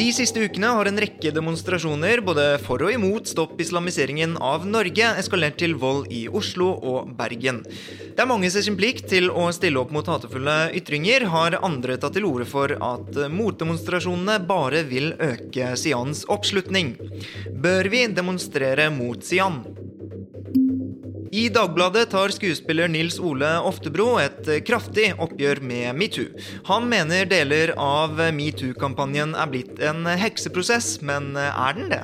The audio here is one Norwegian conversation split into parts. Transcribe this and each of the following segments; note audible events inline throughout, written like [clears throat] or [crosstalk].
De siste ukene har en rekke demonstrasjoner både for og imot Stopp islamiseringen av Norge eskalert til vold i Oslo og Bergen. Det er mange ser sin plikt til å stille opp mot hatefulle ytringer, har andre tatt til orde for at motdemonstrasjonene bare vil øke Sians oppslutning. Bør vi demonstrere mot Sian? I Dagbladet tar skuespiller Nils Ole Oftebro et kraftig oppgjør med metoo. Han mener deler av metoo-kampanjen er blitt en hekseprosess, men er den det?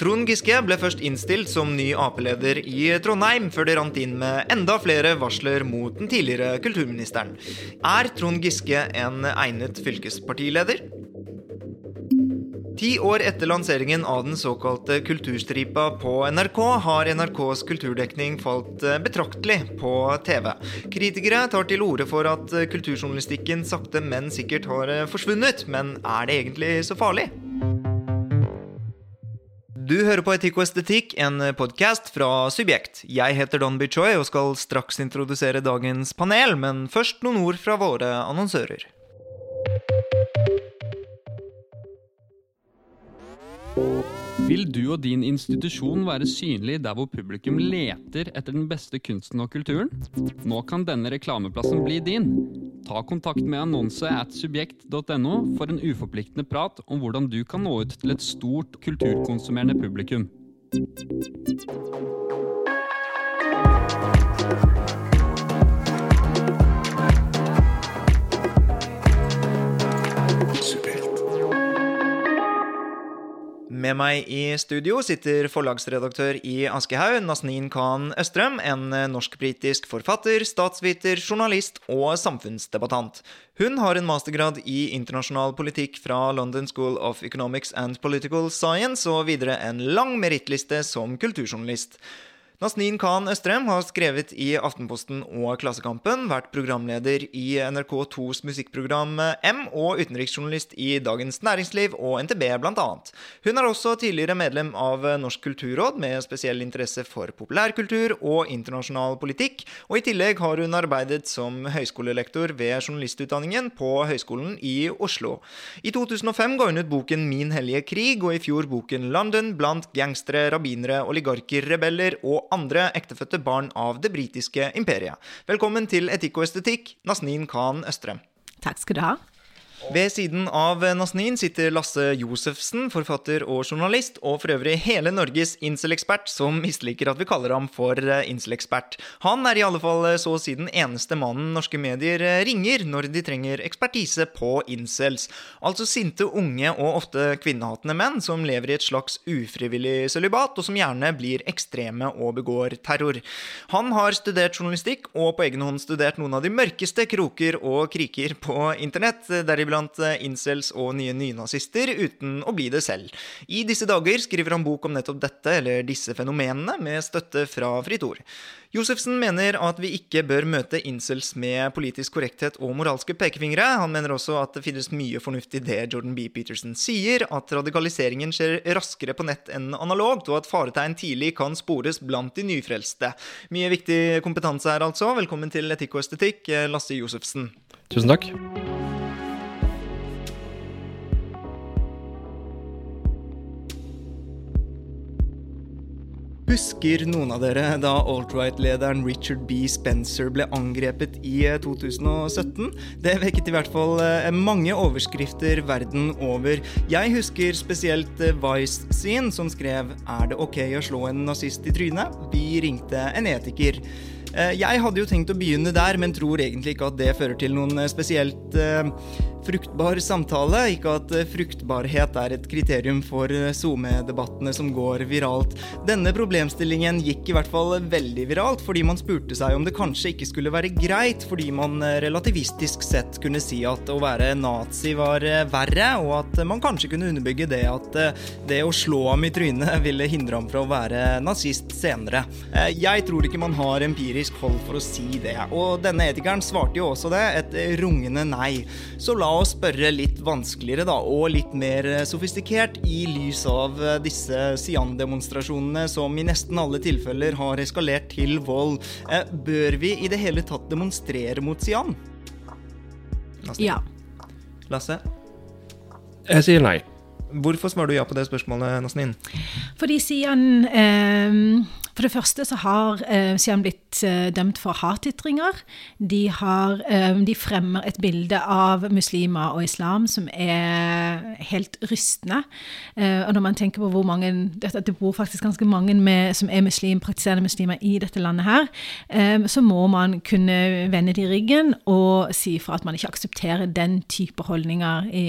Trond Giske ble først innstilt som ny Ap-leder i Trondheim, før det rant inn med enda flere varsler mot den tidligere kulturministeren. Er Trond Giske en egnet fylkespartileder? Ti år etter lanseringen av den såkalte Kulturstripa på NRK, har NRKs kulturdekning falt betraktelig på TV. Kritikere tar til orde for at kulturjournalistikken sakte, men sikkert har forsvunnet. Men er det egentlig så farlig? Du hører på Etikk og estetikk, en podkast fra Subjekt. Jeg heter Don Bichoy og skal straks introdusere dagens panel, men først noen ord fra våre annonsører. Vil du og din institusjon være synlig der hvor publikum leter etter den beste kunsten og kulturen? Nå kan denne reklameplassen bli din. Ta kontakt med annonse at subjekt.no for en uforpliktende prat om hvordan du kan nå ut til et stort kulturkonsumerende publikum. Med meg i studio sitter forlagsredaktør i Aschehoug, Nasneen Khan Østrøm, en norsk-britisk forfatter, statsviter, journalist og samfunnsdebattant. Hun har en mastergrad i internasjonal politikk fra London School of Economics and Political Science, og videre en lang merittliste som kulturjournalist. Nazneen Khan Østrem har skrevet i Aftenposten og Klassekampen, vært programleder i NRK2s musikkprogram M og utenriksjournalist i Dagens Næringsliv og NTB bl.a. Hun er også tidligere medlem av Norsk kulturråd med spesiell interesse for populærkultur og internasjonal politikk, og i tillegg har hun arbeidet som høyskolelektor ved journalistutdanningen på Høgskolen i Oslo. I 2005 ga hun ut boken Min hellige krig, og i fjor boken London blant gangstere, rabbinere, oligarker, rebeller og andre ektefødte barn av det britiske imperiet. Velkommen til Etikk og estetikk, Nasneen Khan Østrem. Takk skal du ha. Ved siden av Nasnin sitter Lasse Josefsen, forfatter og journalist, og for øvrig hele Norges incel-ekspert, som misliker at vi kaller ham for incel-ekspert. Han er i alle fall så å si den eneste mannen norske medier ringer når de trenger ekspertise på incels. Altså sinte, unge og ofte kvinnehatende menn som lever i et slags ufrivillig sølibat, og som gjerne blir ekstreme og begår terror. Han har studert journalistikk og på egen hånd studert noen av de mørkeste kroker og kriker på internett. deriblant blant incels og nye nynazister, uten å bli det selv. I disse dager skriver han bok om nettopp dette, eller disse fenomenene, med støtte fra Fritt Ord. Josefsen mener at vi ikke bør møte incels med politisk korrekthet og moralske pekefingre. Han mener også at det finnes mye fornuft i det Jordan B. Peterson sier, at radikaliseringen skjer raskere på nett enn analogt, og at faretegn tidlig kan spores blant de nyfrelste. Mye viktig kompetanse her, altså. Velkommen til Etikk og estetikk, Lasse Josefsen. Tusen takk. Husker noen av dere da alt-right-lederen Richard B. Spencer ble angrepet i 2017? Det vekket i hvert fall mange overskrifter verden over. Jeg husker spesielt Vice sin, som skrev 'Er det ok å slå en nazist i trynet?' Vi ringte en etiker. Eh, jeg hadde jo tenkt å begynne der, men tror egentlig ikke at det fører til noen eh, spesielt uh, fruktbar samtale. Ikke at fruktbarhet er et kriterium for SoMe-debattene som går viralt. Denne problemstillingen gikk i hvert fall veldig viralt, fordi man spurte seg om det kanskje ikke skulle være greit, fordi man relativistisk sett kunne si at å være nazi var verre, og at man kanskje kunne underbygge det at det å slå ham i trynet ville hindre ham fra å være nazist senere. Jeg tror ikke man har empirisk hold for å si det, og denne etikeren svarte jo også det, et rungende nei. Så la oss spørre litt vanskeligere, da, og litt mer sofistikert, i lys av disse Sian-demonstrasjonene som i nesten alle tilfeller har eskalert til vold. Bør vi i det hele tatt demonstrere mot Sian? Lasse? Ja. Lasse? Jeg sier nei. Hvorfor svarer du ja på det spørsmålet, Nasnin? Fordi Sian eh, For det første så har eh, Siam blitt eh, dømt for hatytringer. De, eh, de fremmer et bilde av muslimer og islam som er helt rystende. Eh, og når man tenker på hvor mange at det bor faktisk ganske mange med, som er muslim, praktiserende muslimer i dette landet her, eh, så må man kunne vende de ryggen og si fra at man ikke aksepterer den type holdninger i,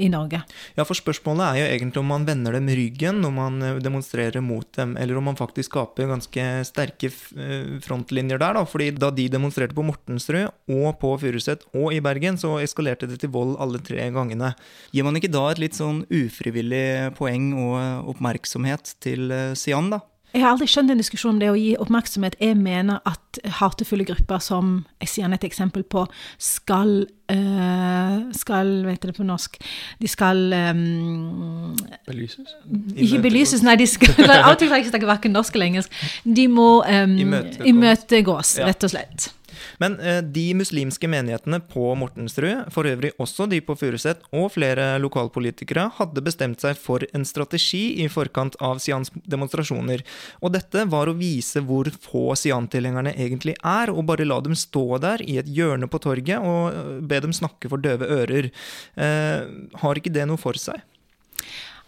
i Norge. Ja, for Spørsmålet er jo egentlig om man vender dem ryggen når man eh, demonstrerer mot dem, eller om man faktisk skaper ganske sterke eh, frontlinjer der. da, fordi Da de demonstrerte på Mortensrud og på Furuset og i Bergen, så eskalerte det til vold alle tre gangene. Gir man ikke da et litt sånn ufrivillig poeng og eh, oppmerksomhet til Sian, da? Jeg har aldri skjønt en diskusjon om det å gi oppmerksomhet. Jeg mener at hatefulle grupper, som jeg sier et eksempel på, skal uh, Skal Vet det på norsk De skal um, Belyses? Ikke belyses, nei. de skal, [laughs] Av og til jeg ikke snakke verken norsk eller engelsk. De må um, imøtegås, rett og slett. Men eh, de muslimske menighetene på Mortensrud, for øvrig også de på Furuset, og flere lokalpolitikere hadde bestemt seg for en strategi i forkant av Sians demonstrasjoner. Og dette var å vise hvor få Sian-tilhengerne egentlig er, og bare la dem stå der i et hjørne på torget og eh, be snakker snakke for døve ører. Eh, har ikke det noe for seg?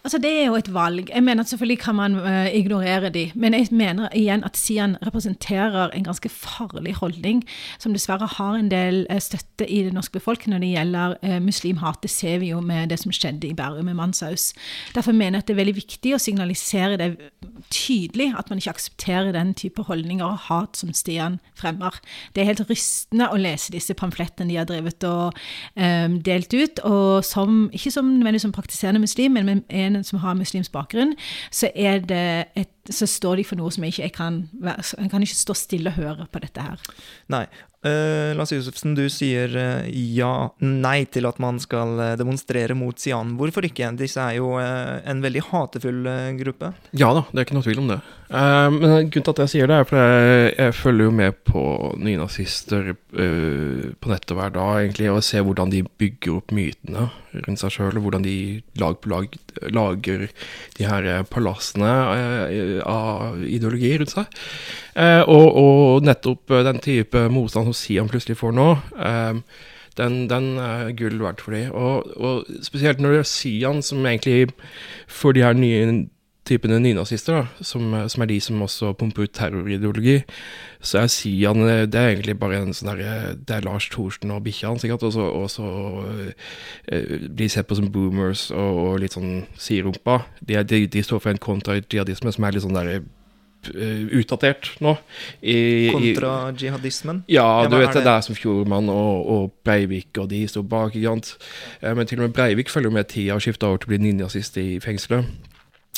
Altså Det er jo et valg. Jeg mener at Selvfølgelig kan man uh, ignorere de, men jeg mener igjen at Sian representerer en ganske farlig holdning, som dessverre har en del uh, støtte i det norske befolkningen når det gjelder uh, muslimhat. Det ser vi jo med det som skjedde i Bærum med Manshaus. Derfor mener jeg at det er veldig viktig å signalisere det tydelig, at man ikke aksepterer den type holdninger og hat som Stian fremmer. Det er helt rystende å lese disse pamflettene de har drevet og um, delt ut, og som, ikke som som praktiserende muslim, men med en som har muslimsk bakgrunn, så, er det et, så står de for noe som jeg ikke jeg kan Jeg kan ikke stå stille og høre på dette her. Nei. Uh, Lars Josefsen, du sier uh, ja, nei til at man skal uh, demonstrere mot Sian. Hvorfor ikke? Disse er jo en veldig hatefull gruppe. Ja da, det er ikke noe tvil om det. men grunnen til at jeg sier det, er for jeg, jeg følger jo med på nynazister på nettet hver dag, egentlig, og ser hvordan de bygger opp mytene rundt seg sjøl, og hvordan de lag på lag lager de her palassene av ideologi rundt seg. Eh, og, og, nettopp eh, den type motstand som Sian plutselig får nå, eh, den, den, er gull verdt for dem. Og, og, spesielt når det er Sian som egentlig for de her nye typene nynazister, da, som, som, er de som også pumper ut terrorideologi, så jeg sier han det er egentlig bare en sånn derre Det er Lars Thorsen og bikkja hans, sikkert, og så, og så uh, blir sett på som boomers og, og litt sånn siderumpa. De, de, de, står for en kontra-jihadisme som er litt sånn derre uh, utdatert nå. I, Kontra jihadismen? Ja, du vet det, det er som Fjordmann og, og, Breivik og de står bak. ikke sant? Men til og med Breivik følger med tida og skifter over til å bli ninjasist i fengselet.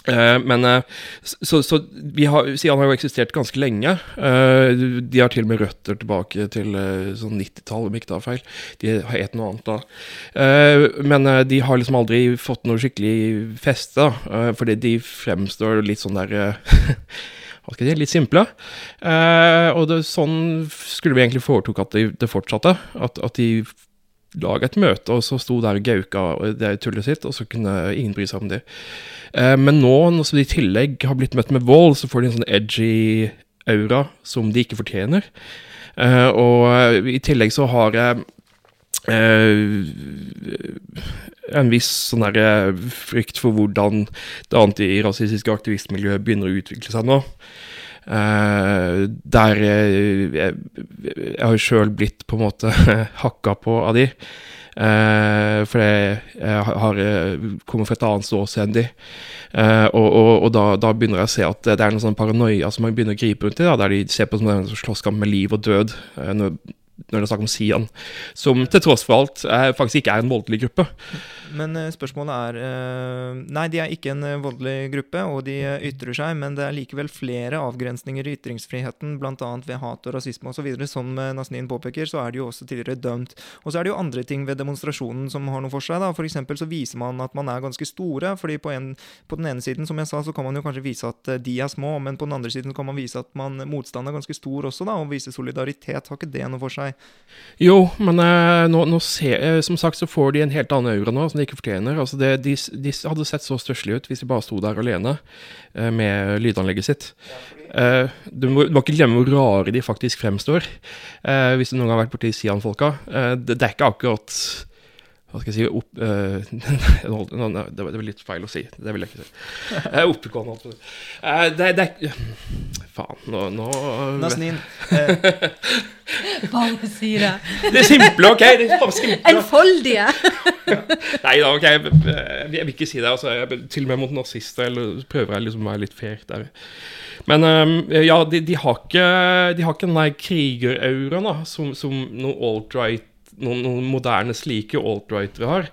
Uh, men uh, Så, så har, Sian har jo eksistert ganske lenge. Uh, de har til og med røtter tilbake til sånn 90-tallet, om ikke tar feil. De har et noe annet da. men de har liksom aldri fått noe skikkelig feste, fordi de fremstår litt sånn der [laughs] hva skal jeg si, litt simple. Eh, og det, sånn skulle vi egentlig foretok at det, det fortsatte. At, at de laga et møte, og så sto der og gauka det tullet sitt, og så kunne ingen bry seg om det. Eh, men nå, når de i tillegg har blitt møtt med vold, så får de en sånn edgy aura som de ikke fortjener. Eh, og eh, i tillegg så har jeg en viss sånn frykt for hvordan det antirasistiske aktivistmiljøet begynner å utvikle seg nå. Uh, der jeg, jeg har jo sjøl blitt på en måte [laughs] hakka på av de. Uh, for jeg, jeg har kommet fra et annet ståsted enn de. Uh, og, og, og da, da, begynner jeg å se at det er noen sånn paranoia som man begynner å gripe rundt i, da, der de ser på som en slåsskamp med liv og død. når når det er snakk om Sian, som til tross for alt faktisk ikke er en voldelig gruppe. Men uh, spørsmålet er uh, Nei, de er ikke en uh, voldelig gruppe, og de ytrer seg, men det er likevel flere avgrensninger i ytringsfriheten, bl.a. ved hat og rasisme osv. Som Nasnin påpeker, så er de jo også tidligere dømt. Og så er det jo andre ting ved demonstrasjonen som har noe for seg. da. F.eks. så viser man at man er ganske store. fordi på, en, på, den ene siden, som jeg sa, så kan man jo kanskje vise at de er små, men på den andre siden kan man vise at man, motstanden er ganske stor også, da, og vise solidaritet. Har ikke det noe for seg? Jo, men nå, nå ser, som sagt så får de en helt annen aura nå. som de ikke fortjener. Altså det, de, de, hadde sett så stusslige ut hvis de bare sto der alene eh, med lydanlegget sitt. Eh, du, må, du, må, ikke glemme hvor rare de faktisk fremstår, eh, hvis du noen gang har vært borti Sian-folka. Eh, det, det, er ikke akkurat hva skal jeg si opp, [laughs] uh, Det var litt feil å si. Det vil jeg ikke si. Uh, Oppegående, altså. Uh, det, det Faen, nå, nå Nasnin. [laughs] Bare si det. Det er simple, OK? Det er bare simple. Enfoldige. [laughs] Nei da, OK. Jeg, jeg, vil ikke si det. Altså, jeg, til og med mot nazister eller prøver jeg liksom å være litt fair der. Men um, ja, de, de, har ikke, de har ikke den der krigerauraen som, som noe alt-right noen, noen, moderne slike alt-rightere har.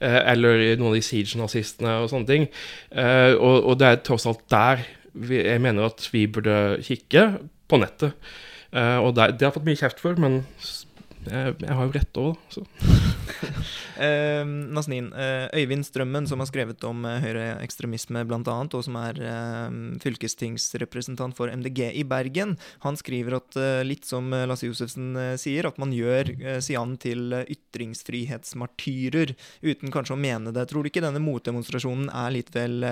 Eh, eller noen av de siege-nazistene og sånne ting. Eh, og, og, det er tross alt der vi, jeg mener at vi burde kikke på nettet. Eh, og det, det har jeg fått mye kjeft for, men jeg, jeg har jo rett òg, så. [laughs] eh, Nasnin, uh, Øyvind Strømmen, som har skrevet om uh, høyreekstremisme bl.a., og som er eh, fylkestingsrepresentant for MDG i Bergen, han skriver at eh, litt som eh, Lasse Josefsen sier, at man gjør Sian til ytringsfrihetsmartyrer, uten kanskje å mene det. Tror du ikke denne motdemonstrasjonen er litt vel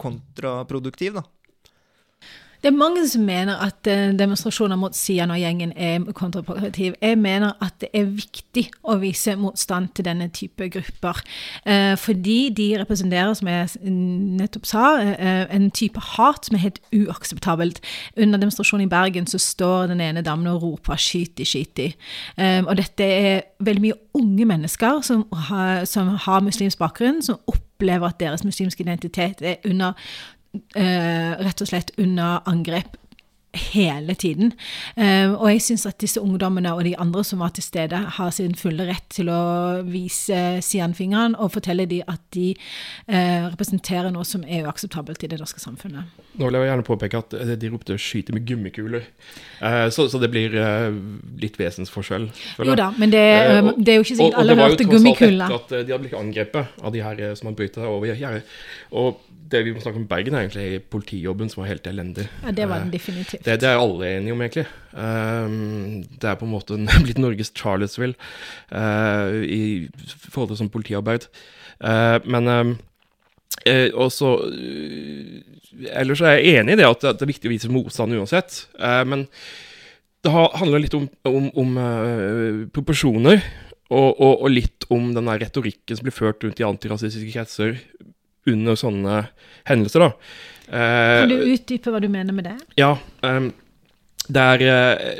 kontraproduktiv, da? Det er mange som mener at uh, demonstrasjoner mot Sian og gjengen er kontraproduktiv. Jeg mener at det er viktig å vise motstand til denne type grupper. Uh, fordi de representerer, som jeg nettopp sa, uh, en type hat som er helt uakseptabelt. Under demonstrasjonen i Bergen så står den ene damen og roper 'skyt de, skyt de'. og dette er veldig mye unge mennesker som har, som har muslimsk bakgrunn, som opplever at deres muslimske identitet er under eh, rett og slett under angrep hele tiden. Uh, og jeg syns at disse ungdommene og de andre som var til stede, har sin fulle rett til å vise Sian-fingeren og fortelle dem at de uh, representerer noe som er uakseptabelt i det norske samfunnet. Nå vil jeg gjerne påpeke at de ropte 'skyte med gummikuler', så, så, det blir litt vesensforskjell. Jo da, men det, det, er jo ikke sikkert alle hørte gummikuler. Og det var jo tross alt etter at de hadde blitt angrepet av de her som hadde brytet over gjerdet. Og det vi må snakke om Bergen, er egentlig politijobben som var helt elendig. Ja, Det var den definitivt. Det, det er alle enige om, egentlig. Um, det er på en måte [laughs] blitt Norges Charlottesville uh, i forhold til sånn politiarbeid. Uh, men um, uh, også Ellers er jeg enig i det at det er viktig å vise motstand uansett. men det handler litt om, om, om proporsjoner. Og, og, og, litt om den retorikken som blir ført rundt i antirasistiske kretser under sånne hendelser, da. Eh, kan du utdype hva du mener med det? Ja. Um, det er eh,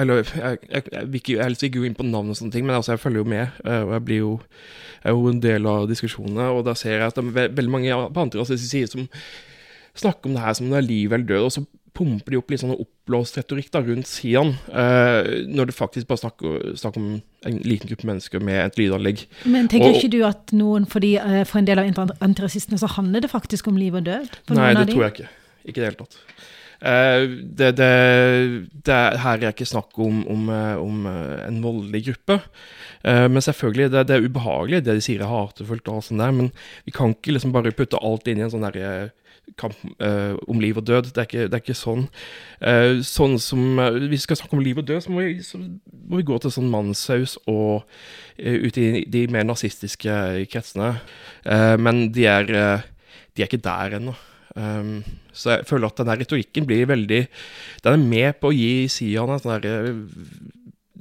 Eller jeg, jeg, jeg, vil ikke helst ikke gå inn på navn og sånne ting, men altså, jeg følger jo med. Uh, og jeg blir jo, er jo en del av diskusjonene, og da ser jeg at det er veldig mange på andre sider som snakker om det her som om det er liv eller død. og så pumper de opp litt sånn oppblåst retorikk da, rundt Sian, uh, når det faktisk bare snakker, snakker, om en liten gruppe mennesker med et lydanlegg. Men tenker og, ikke du at noen, fordi, uh, for en del av antirasistene så handler det faktisk om liv og død? Nei, det tror jeg ikke. Ikke i det hele tatt. Uh, det, det, det, her er ikke snakk om, om, om en voldelig gruppe. men selvfølgelig, det, det, er ubehagelig, det de sier er hatefullt, og sånn der, men vi kan ikke liksom bare putte alt inn i en sånn derre kamp uh, om liv og død. Det er ikke, det er ikke sånn. Uh, sånn som uh, Hvis vi skal snakke om liv og død, så må vi, så må vi gå til sånn mannssaus og ut i de mer nazistiske kretsene. men de er, de er ikke der ennå. Um, så jeg føler at denne retorikken blir veldig Den er med på å gi Sian en sånn derre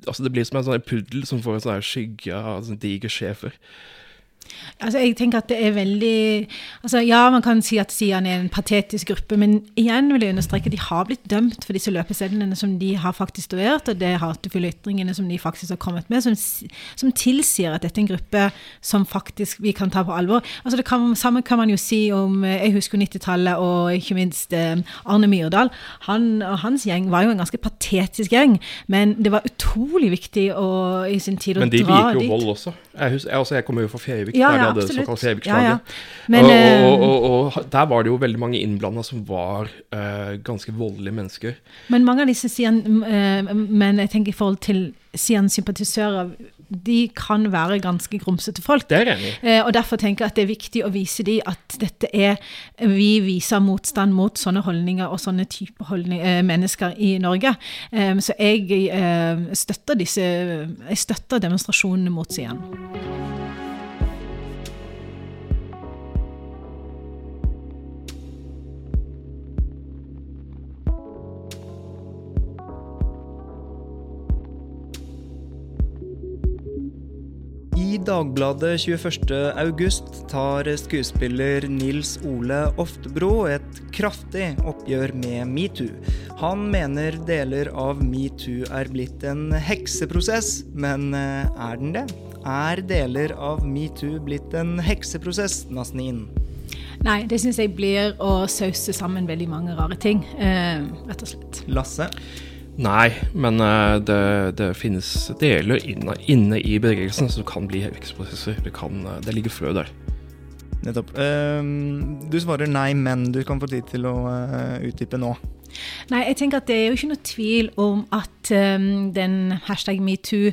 Altså Det blir som en sånn puddel som får en sånn skygge av sånn diger schæfer. Altså, jeg tenker at det er veldig altså, Ja, man kan si at Sian er en patetisk gruppe, men igjen vil jeg understreke at de har blitt dømt for disse løpesedlene som de har faktisk studert, og det hatefulle ytringene som de faktisk har kommet med, som, som, tilsier at dette er en gruppe som faktisk vi kan ta på alvor. Altså, det kan, samme kan man jo si om Jeg husker 90-tallet og ikke minst eh, Arne Myrdal. Han og hans gjeng var jo en ganske patetisk gjeng, men det var utrolig viktig å, i sin tid å dra dit. Men de liker jo vold også. Jeg, husker, altså, jeg kommer jo fra Fevik, ja, der de hadde absolutt. såkalt Fevikslaget. Ja, ja. og, og, eh, og, og, der var det jo veldig mange innblanda som var uh, ganske voldelige mennesker. Men mange av disse Sian, uh, men jeg tenker i forhold til Sian-sympatisører, de kan være ganske grumsete folk. Det er enig. Eh, og Derfor tenker jeg at det er viktig å vise dem at dette er Vi viser motstand mot sånne holdninger og sånne typer eh, mennesker i Norge. Eh, så jeg eh, støtter disse Jeg støtter demonstrasjonene mot Sian. I Dagbladet 21.8 tar skuespiller Nils Ole Oftebro et kraftig oppgjør med metoo. Han mener deler av metoo er blitt en hekseprosess, men eh, er den det? Er deler av metoo blitt en hekseprosess, Nasneen? Nei, det syns jeg blir å sause sammen veldig mange rare ting, eh, rett og slett. Lasse? Nei, men eh, det, det finnes deler inne, inne i bevegelsen som kan bli vekstprosesser. Det, eh, det ligger frø der. Nettopp. Uh, du svarer nei, men du kan få tid til å uh, utdype nå. Nei, jeg tenker at det er jo ikke noe tvil om at um, den hashtag metoo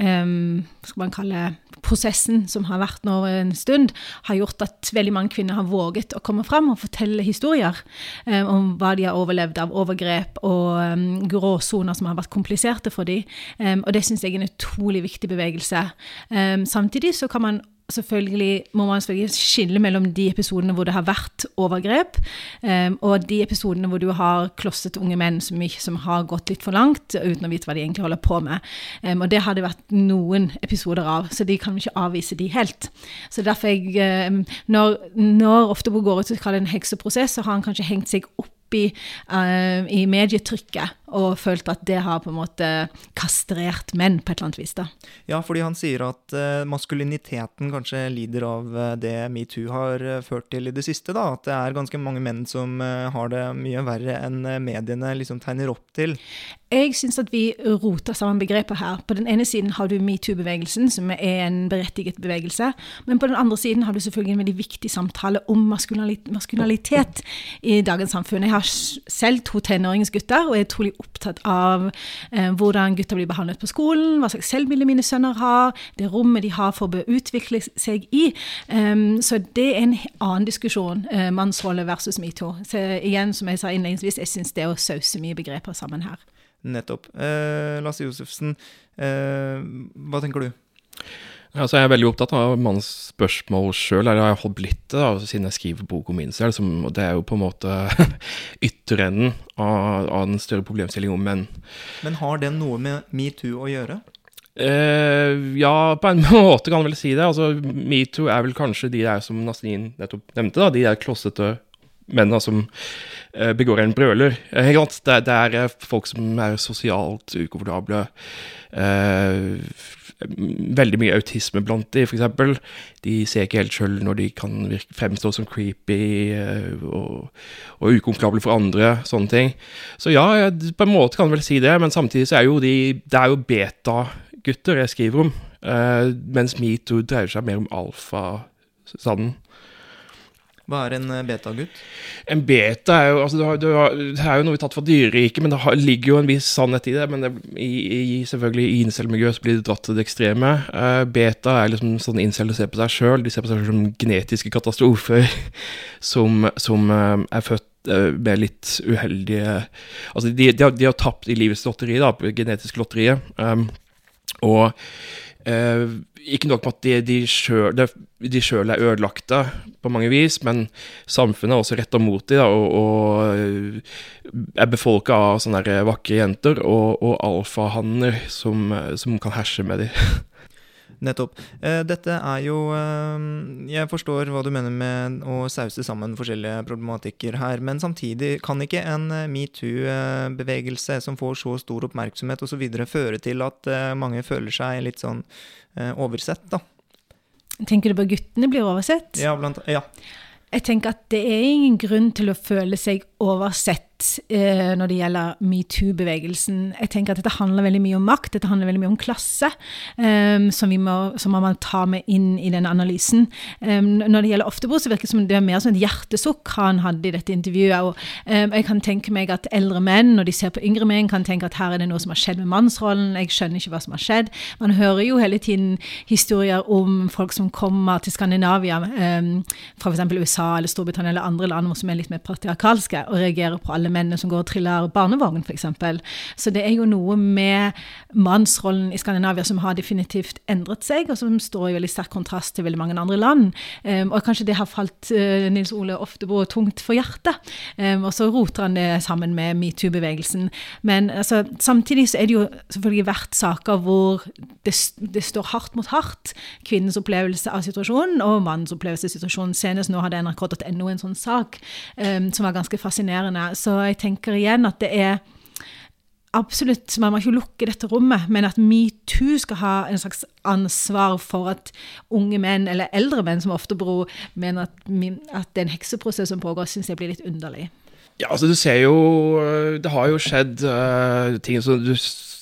um, skal man kalle prosessen som har vært nå en stund, har gjort at veldig mange kvinner har våget å komme fram og fortelle historier um, om hva de har overlevd av overgrep og um, gråsoner som har vært kompliserte for dem. Um, og det syns jeg er en utrolig viktig bevegelse. samtidig så kan man selvfølgelig må man selvfølgelig skille mellom de episodene hvor det har vært overgrep, um, og de episodene hvor du har klosset unge menn som, som, har gått litt for langt, uten å vite hva de egentlig holder på med. Um, og det har det vært noen episoder av, så de kan vi ikke avvise de helt. Så derfor jeg, um, Når, når Oftebo går ut og kaller det en hekseprosess, så har han kanskje hengt seg opp i, uh, i medietrykket og følt at det har på en måte kastrert menn på et eller annet vis. da. Ja, fordi han sier at uh, maskuliniteten kanskje lider av uh, det metoo har uh, ført til i det siste. da, At det er ganske mange menn som har det mye verre enn mediene liksom tegner opp til. Jeg syns at vi roter sammen begrepet her. På den ene siden har du metoo-bevegelsen, som er en berettiget bevegelse. Men på den andre siden har du selvfølgelig en veldig viktig samtale om maskulinitet i dagens samfunn. Jeg har selv to tenåringsgutter og er opptatt av eh, hvordan gutter blir behandlet på skolen, hva slags selvbilde mine sønner har, det rommet de har for å utvikle seg i. Um, så det er en annen diskusjon, eh, mannsrolle versus metoo. Så igjen, som jeg sa innledningsvis, jeg syns det er å sause mye begreper sammen her. Nettopp. Eh, Lasse Josefsen, eh, hva tenker du? Altså, jeg er veldig opptatt av mannens spørsmål sjøl. Jeg har holdt blitt det da, siden jeg skriver boka om selv. Som, det er jo på en måte [laughs] ytterenden av, av den større problemstillingen om menn. Men har det noe med metoo å gjøre? Uh, ja, på en [laughs] måte kan jeg vel si det. Altså, Metoo er vel kanskje de der som Nasrin nettopp nevnte, da, de der klossete mennene som uh, begår en brøler. Uh, det, det, er folk som er sosialt ukomfortable. Eh, veldig mye autisme blant de, f.eks. De ser ikke helt sjøl når de kan virke, fremstå som creepy eh, og, og ukomfortable for andre. Sånne ting. Så ja, jeg, på en måte kan jeg vel si det, men samtidig så er jo de Det er jo beta-gutter jeg skriver om. uh, mens metoo dreier seg mer om alfa-standen. Hva er en beta-gutt? En beta er jo altså, du har, du har, Det er jo noe vi har tatt fra dyreriket, men det har, ligger jo en viss sannhet i det. Men det, i, i, selvfølgelig i incel-miljøet blir det dratt til det ekstreme. Uh, beta er liksom sånn incel ser på seg sjøl. De ser på seg selv som genetiske katastrofer [laughs] som, som uh, er født med litt uheldige Altså, de, de, har, de har, tapt i livets lotteri, da, genetisk lotteriet. Um, og uh, ikke nok med at de, de sjøl er ødelagte på mange vis, men samfunnet er også retta mot dem, og, og er befolka av sånne vakre jenter og, og alfahanner som, som, kan herse med dem. [laughs] Nettopp. Eh, dette er jo eh, Jeg forstår hva du mener med å sause sammen forskjellige problematikker her, men samtidig kan ikke en eh, metoo-bevegelse som får så stor oppmerksomhet osv. føre til at mange føler seg litt sånn oversett, da? Tenker du på guttene blir oversett? Ja, blant, ja. Jeg tenker at det er ingen grunn til å føle seg oversett eh, når det gjelder metoo-bevegelsen. Jeg tenker at dette handler veldig mye om makt, dette handler veldig mye om klasse, um, som, må, som man må ta med inn i denne analysen. Um, når det gjelder Oftebro, så virker det som det er mer som et hjertesukk han hadde i dette intervjuet. Og, um, jeg kan tenke meg at eldre menn, når de ser på yngre menn, kan tenke at her er det noe som har skjedd med mannsrollen. Jeg skjønner ikke hva som har skjedd. Man hører jo hele tiden historier om folk som kommer til Skandinavia, fra f.eks. USA eller Storbritannia eller andre land som er litt mer patriarkalske, og reagerer på alle mennene som går og triller barnevogn, f.eks. Så det er jo noe med mannsrollen i Skandinavia som har definitivt endret seg, og som står i veldig sterk kontrast til veldig mange andre land. Um, og kanskje det har falt uh, Nils Ole Oftebro tungt for hjertet. Um, og så roter han det sammen med metoo-bevegelsen. Men altså, samtidig så er det jo selvfølgelig vært saker hvor det, det står hardt mot hardt. Kvinnens opplevelse av situasjonen og mannens opplevelse av situasjonen. Senest nå hadde nrk.no en sånn sak um, som var ganske fascinerende. Så jeg tenker igjen at det er absolutt, Man må ikke lukke dette rommet, men at metoo skal ha en slags ansvar for at unge menn, eller eldre menn som ofte bro, mener at, at det er en hekseprosess som pågår, syns jeg blir litt underlig. Ja, altså du ser jo Det har jo skjedd uh, ting som du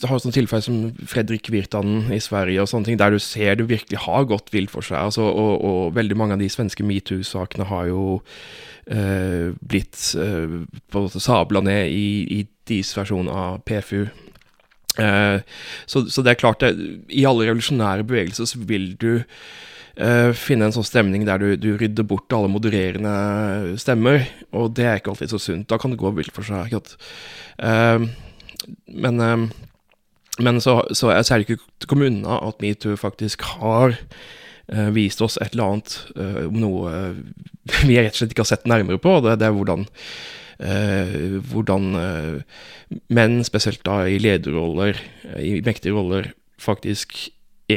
har sånne tilfeller som Fredrik Virtanen i Sverige, og sånne ting, der du ser det virkelig har gått vilt for seg. Altså, og, og, veldig mange av de svenske metoo-sakene har jo uh, blitt uh, på sabla ned i, i deres versjon av PFU. Uh, så, så, det er klart, det, i alle revolusjonære bevegelser så vil du uh, finne en sånn stemning der du, du, rydder bort alle modererende stemmer, og det er ikke alltid så sunt. Da kan det gå vilt for seg. Uh, men, men så, så jeg det ikke til unna at metoo faktisk har vist oss et eller annet om noe [laughs] vi rett og slett ikke har sett nærmere på. Det, det er hvordan Uh, hvordan uh, menn, spesielt da i lederroller, i mektige roller, faktisk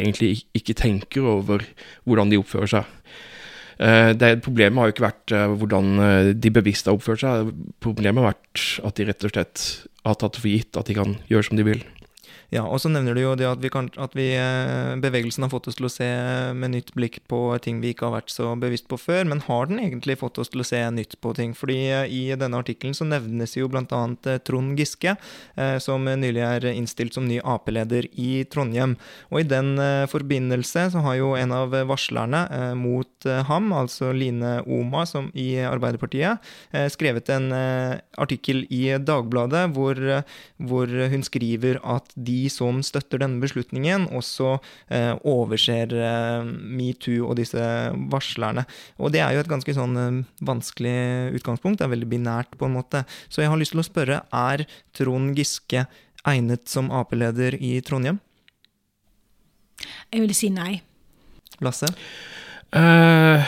egentlig ikke tenker over hvordan de oppfører seg. Eh, det, problemet har jo ikke vært eh, hvordan eh, de bevisst har oppført seg. Problemet har vært at de rett og slett har tatt for gitt at de kan gjøre som de vil. Ja, og så nevner du jo det at, vi kan, at vi, eh, bevegelsen har fått oss til å se med nytt blikk på ting vi ikke har vært så bevisst på før. Men har den egentlig fått oss til å se nytt på ting? Fordi eh, i denne artikkelen så nevnes jo bl.a. Eh, Trond Giske, som nylig er innstilt som ny Ap-leder i Trondheim. Og i den forbindelse så har jo en av varslerne mot ham, altså Line Oma som i Arbeiderpartiet, skrevet en artikkel i Dagbladet hvor, hvor hun skriver at de som støtter denne beslutningen, også eh, overser eh, metoo og disse varslerne. Og det er jo et ganske sånn eh, vanskelig utgangspunkt. Det er veldig binært, på en måte. Så jeg har lyst til å spørre, er Trond Giske egnet som Ap-leder i Trondheim? Jeg vil si nei. Lasse? Uh,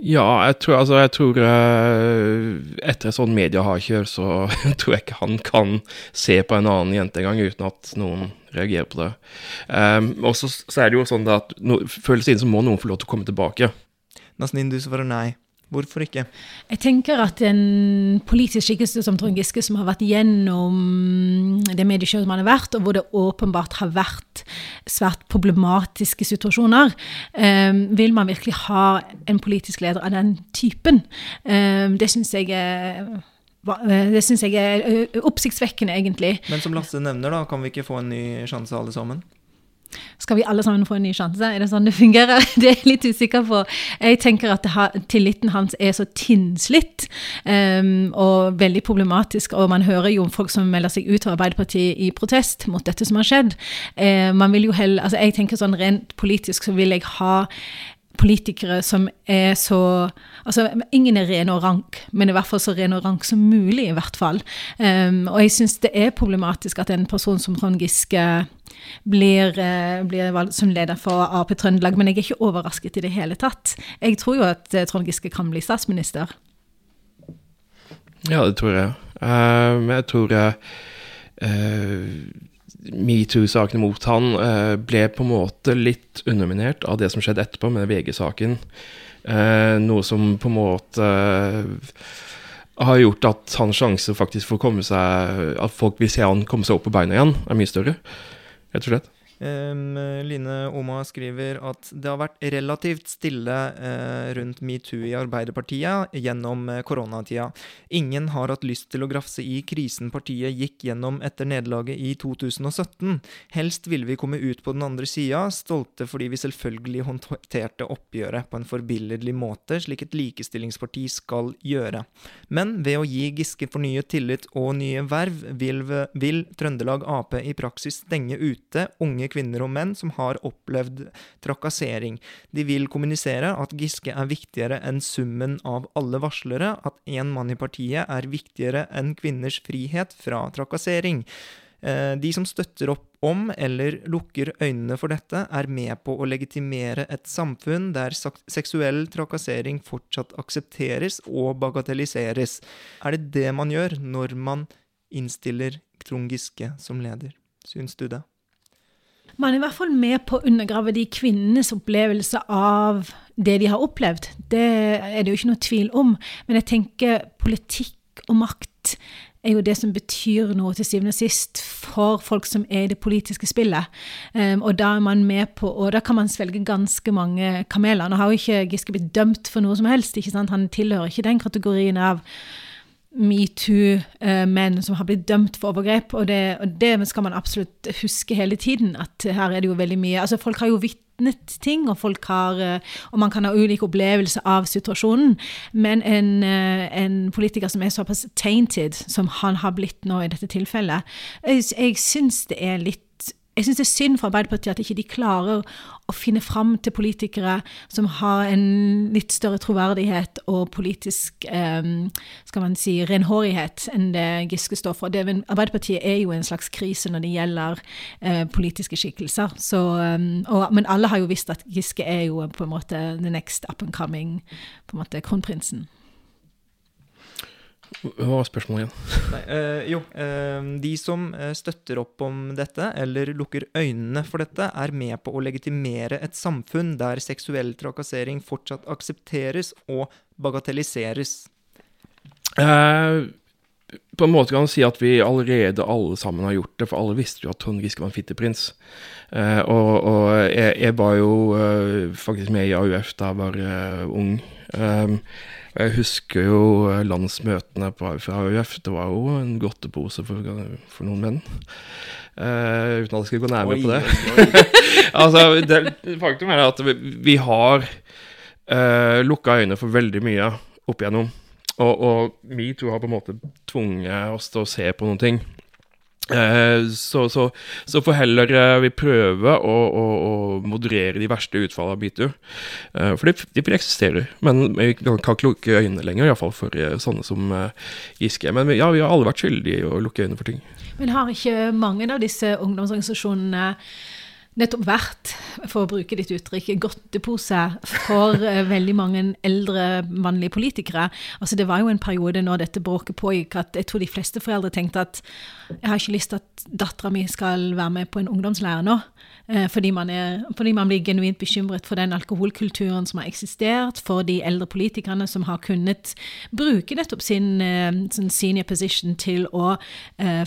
ja, jeg tror, altså, jeg tror uh, Etter et sånt mediehardkjør så [laughs] tror jeg ikke han kan se på en annen jente engang uten at noen reagerer på det. Um, og så, er det jo sånn at no, føles det inn så må noen få lov til å komme tilbake. Nasnin, du svarer nei. Hvorfor ikke? Jeg tenker at en politisk skikkelse som Trond Giske, som har vært gjennom det mediekjøret man har vært, og hvor det åpenbart har vært svært problematiske situasjoner, um, vil man virkelig ha en politisk leder av den typen? Um, det syns jeg er det syns jeg er oppsiktsvekkende, egentlig. Men som Lasse nevner, da, kan vi ikke få en ny sjanse alle sammen? Skal vi alle sammen få en ny sjanse? Er det sånn det fungerer? [laughs] Det er jeg litt usikker på. Jeg tenker at tilliten hans er så tinnslitt um, og veldig problematisk. Og man hører jo folk som melder seg ut av Arbeiderpartiet i protest mot dette som har skjedd. Uh, man vil jo heller, altså Jeg tenker sånn rent politisk så vil jeg ha politikere som er så Altså, ingen er ren og rank, men i hvert fall så ren og rank som mulig, i hvert fall. Um, og jeg syns det er problematisk at en person som Trond Giske blir, uh, blir valgt som leder for Ap Trøndelag, men jeg er ikke overrasket i det hele tatt. Jeg tror jo at uh, Trond Giske kan bli statsminister. Ja, det tror jeg. Uh, men jeg tror metoo-sakene mot han eh, ble på en måte litt underminert av det som skjedde etterpå, med VG-saken. Eh, noe som på en måte eh, har gjort at hans sjanse faktisk for å komme seg At folk vil se han komme seg opp på beina igjen, er mye større. Rett og slett. Um, Line Oma skriver at det har vært relativt stille uh, rundt metoo i Arbeiderpartiet gjennom uh, koronatida. Ingen har hatt lyst til å grafse i krisen partiet gikk gjennom etter nederlaget i 2017. Helst ville vi komme ut på den andre sida, stolte fordi vi selvfølgelig håndterte oppgjøret på en forbilledlig måte, slik et likestillingsparti skal gjøre. Men ved å gi Giske fornyet tillit og nye verv, vil, vil Trøndelag Ap i praksis stenge ute unge kvinner og menn som har opplevd trakassering. De vil kommunisere at Giske er viktigere enn summen av alle varslere, at én mann i partiet er viktigere enn kvinners frihet fra trakassering. Eh, de som støtter opp om eller lukker øynene for dette, er med på å legitimere et samfunn der seksuell trakassering fortsatt aksepteres og bagatelliseres. Er det det man gjør når man innstiller Trond Giske som leder? Syns du det? Man er i hvert fall med på å undergrave de kvinnenes opplevelse av det de har opplevd. Det er det jo ikke noe tvil om. Men jeg tenker politikk og makt er jo det som betyr noe til syvende og sist for folk som er i det politiske spillet. Um, og da er man med på, og da kan man svelge ganske mange kameler. Nå har jo ikke Giske blitt dømt for noe som helst. ikke sant? Han tilhører ikke den kategorien av metoo-menn som har blitt dømt for overgrep. Og det, og det, skal man absolutt huske hele tiden. At her er det jo veldig mye Altså, folk har jo vitnet ting, og folk har eh, Og man kan ha ulik opplevelse av situasjonen. Men en, eh, en politiker som er såpass tainted som han har blitt nå i dette tilfellet, jeg, jeg syns det er litt jeg syns det er synd for Arbeiderpartiet at ikke de klarer å finne fram til politikere som har en litt større troverdighet og politisk eh, skal man si, renhårighet enn det Giske står for. Arbeiderpartiet er jo en slags krise når det gjelder eh, politiske skikkelser. Så, um, og, men alle har jo visst at Giske er jo på en måte the next up and coming på en måte kronprinsen. Hva var spørsmålet igjen? Nei, øh, jo, øh, de som eh, støtter opp om dette, eller lukker øynene for dette, er med på å legitimere et samfunn der seksuell trakassering fortsatt aksepteres og bagatelliseres. Uh, på en måte kan man si at vi allerede alle sammen har gjort det, for alle visste jo at Trond Giske var en fitteprins. Uh, og, og jeg, jeg, var jo uh, faktisk med i AUF da jeg var ung. Um, jeg husker jo eh, landsmøtene på, AUF. Det var jo en godtepose for, for noen menn. Uh, uten at jeg skal gå nærmere på det. [laughs] altså, det, Faktum er at vi, vi har uh, eh, lukka øynene for veldig mye opp igjennom. Og, og metoo har på en måte tvunget oss til å se på noen ting. Eh, så, så, så får heller eh, vi prøve å, å, å, moderere de verste utfallene av metoo. Eh, for de, de, eksisterer, men vi kan ikke lukke øynene lenger, iallfall for sånne som Giske. Men ja, vi har alle vært skyldige i å lukke øynene for ting. Men har ikke mange av disse ungdomsorganisasjonene nettopp vært, for å bruke ditt uttrykk, godtepose for uh, veldig mange eldre mannlige politikere. Altså Det var jo en periode når dette bråket pågikk, at jeg tror de fleste foreldre tenkte at jeg har ikke lyst til at dattera mi skal være med på en ungdomslære nå. Uh, fordi, man er, fordi man blir genuint bekymret for den alkoholkulturen som har eksistert, for de eldre politikerne som har kunnet bruke nettopp sin, uh, sin senior position til å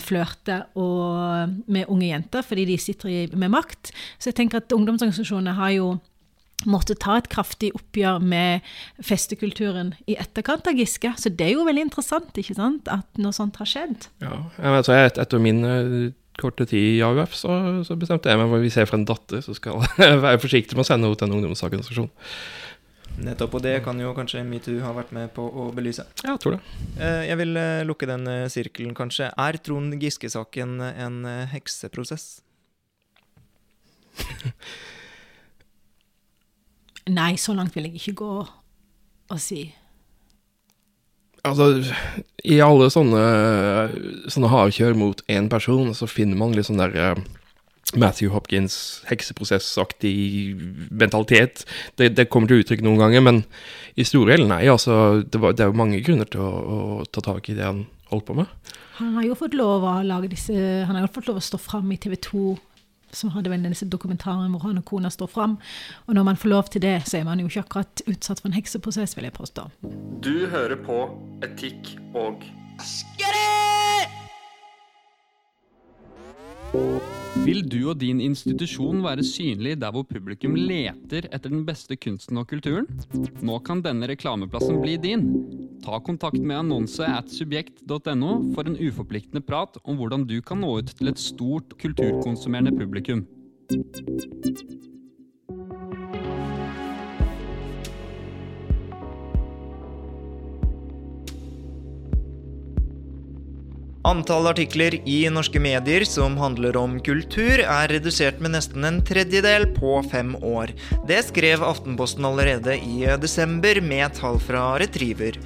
flørte med unge jenter fordi de sitter med makt. Så jeg tenker at ungdomsorganisasjonene har jo måtte ta et kraftig oppgjør med festekulturen i etterkant av Giske. Så det er jo veldig interessant ikke sant, at noe sånt har skjedd. Ja, jeg altså et, Etter min uh, korte tid i AUF så, så bestemte jeg meg for at hvis jeg får en datter, så skal jeg [laughs] være forsiktig med å sende henne til en ungdomsorganisasjon. Nettopp, og det kan jo kanskje metoo ha vært med på å belyse. Ja, jeg tror det. Uh, jeg vil uh, lukke den sirkelen, kanskje. Er Trond Giske-saken en hekseprosess? [laughs] Nei, så langt vil jeg ikke gå og si. Altså, i alle sånne, sånne hardkjør mot én person, så finner man litt sånn der uh, Matthew Hopkins hekseprosessaktig mentalitet. Det, det, kommer til uttrykk noen ganger, men i store deler nei. Altså, det, var, det er jo mange grunner til å, å ta tak i det han holdt på med. Han har jo fått lov å disse har jo fått lov å stå fram i TV 2, som hadde vel disse dokumentarene hvor han og kona står fram. Og når man får lov til det, så er man jo ikke akkurat utsatt for en hekseprosess, vil jeg påstå. Du hører på Etikk og Vil du og din institusjon være synlig der hvor publikum leter etter den beste kunsten og kulturen? Nå kan denne reklameplassen bli din. Ta kontakt med annonse at subjekt.no for en uforpliktende prat om hvordan du kan nå ut til et stort kulturkonsumerende publikum. Antall artikler i norske medier som handler om kultur, er redusert med nesten en tredjedel på fem år. Det skrev Aftenposten allerede i desember med tall fra Retriever.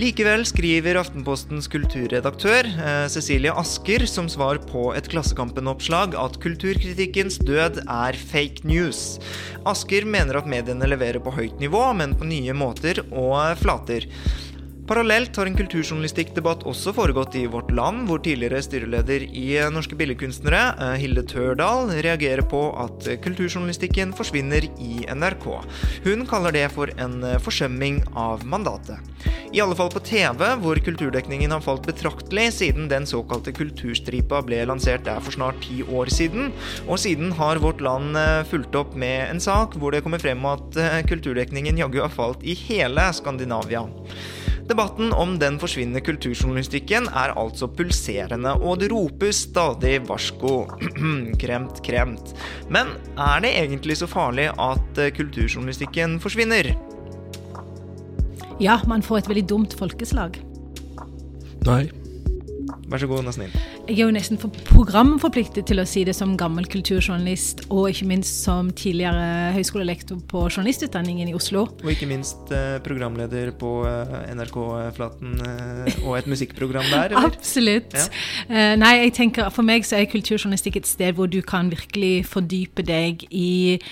Likevel skriver Aftenpostens kulturredaktør eh, Cecilie Asker som svar på et Klassekampen-oppslag at kulturkritikkens død er fake news. Asker mener at mediene leverer på høyt nivå, men på nye måter og flater. Parallelt har en kulturjournalistikkdebatt også foregått i Vårt Land, hvor tidligere styreleder i Norske Billedkunstnere, eh, Hilde Tørdal, reagerer på at kulturjournalistikken forsvinner i NRK. Hun kaller det for en eh, forsømming av mandatet. I alle fall på TV, hvor kulturdekningen har falt betraktelig siden den såkalte kulturstripa ble lansert der for snart ti år siden. Og siden har Vårt Land eh, fulgt opp med en sak hvor det kommer frem at kulturdekningen jaggu har falt i hele Skandinavia. Debatten om den forsvinnende kulturjournalistikken er altså pulserende, og det ropes stadig varsko. [clears throat] kremt, kremt. Men er det egentlig så farlig at kulturjournalistikken forsvinner? Ja, man får et veldig dumt folkeslag. Nei. Vær så god, Nasnin. Jeg er jo nesten for programforpliktet til å si det som gammel kulturjournalist, og ikke minst som tidligere høyskolelektor på journalistutdanningen i Oslo. Og ikke minst eh, programleder på eh, NRK-flaten eh, og et musikkprogram der, [laughs] eller? Absolutt. Ja. Nei, jeg tenker For meg så er kulturjournalistikk et sted hvor du kan virkelig fordype deg i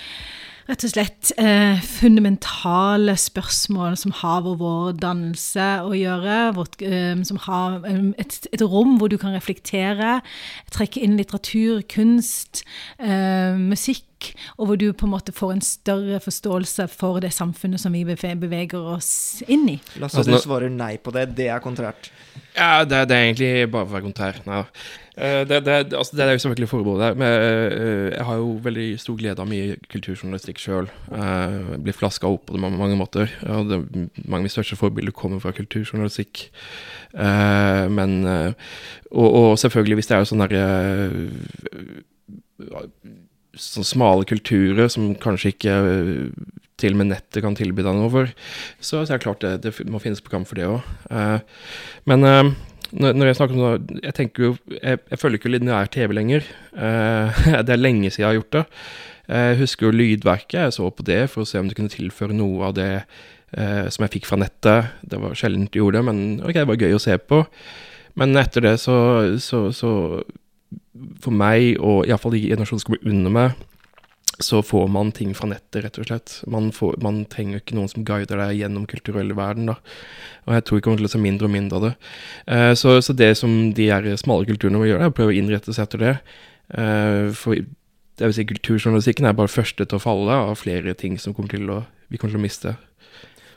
rett og slett eh, fundamentale spørsmål som har med vår dannelse å gjøre. Vårt, eh, som har eh, et, et, rom hvor du kan reflektere, trekke inn litteratur, kunst, eh, musikk. Og hvor du på en måte får en større forståelse for det samfunnet som vi beveger oss inn i. Lasse, altså, du svarer nei på det. Det er kontrært. Ja, det, det er egentlig bare for å være kontrært. Nei. da. det, det, altså, det, er jo selvfølgelig forbeholdet. Men uh, jeg har jo veldig stor glede av mye kulturjournalistikk sjøl. Uh, blir flaska opp på det på mange måter. Og det, mange av mine største forbilder kommer fra kulturjournalistikk. Men og, og, selvfølgelig, hvis det er sånn derre Sånne smale kulturer som kanskje ikke til og med nettet kan tilby deg noe for, så, så er det klart det, det må finnes program for det òg. men når, jeg snakker om det, jeg tenker jo Jeg, jeg følger ikke lineær TV lenger. Uh, [laughs] det er lenge siden jeg har gjort det. Jeg husker jo lydverket. Jeg så på det for å se om det kunne tilføre noe av det uh, som jeg fikk fra nettet. Det var sjelden jeg gjorde det, men ok, det var gøy å se på. Men etter det så, så, så For meg, og iallfall de generasjonene som kommer under meg, så får man ting fra nettet, rett og slett. Man, får, man trenger ikke noen som guider deg gjennom kulturell verden, da. Og jeg tror ikke kommer til å se mindre og mindre av det. Uh, så, så, det som de her smale kulturene må gjøre, er å prøve å innrette seg etter det. Uh, for det vil si, kulturjournalistikken er bare første til å falle av flere ting som kommer til å, vi kommer til å miste.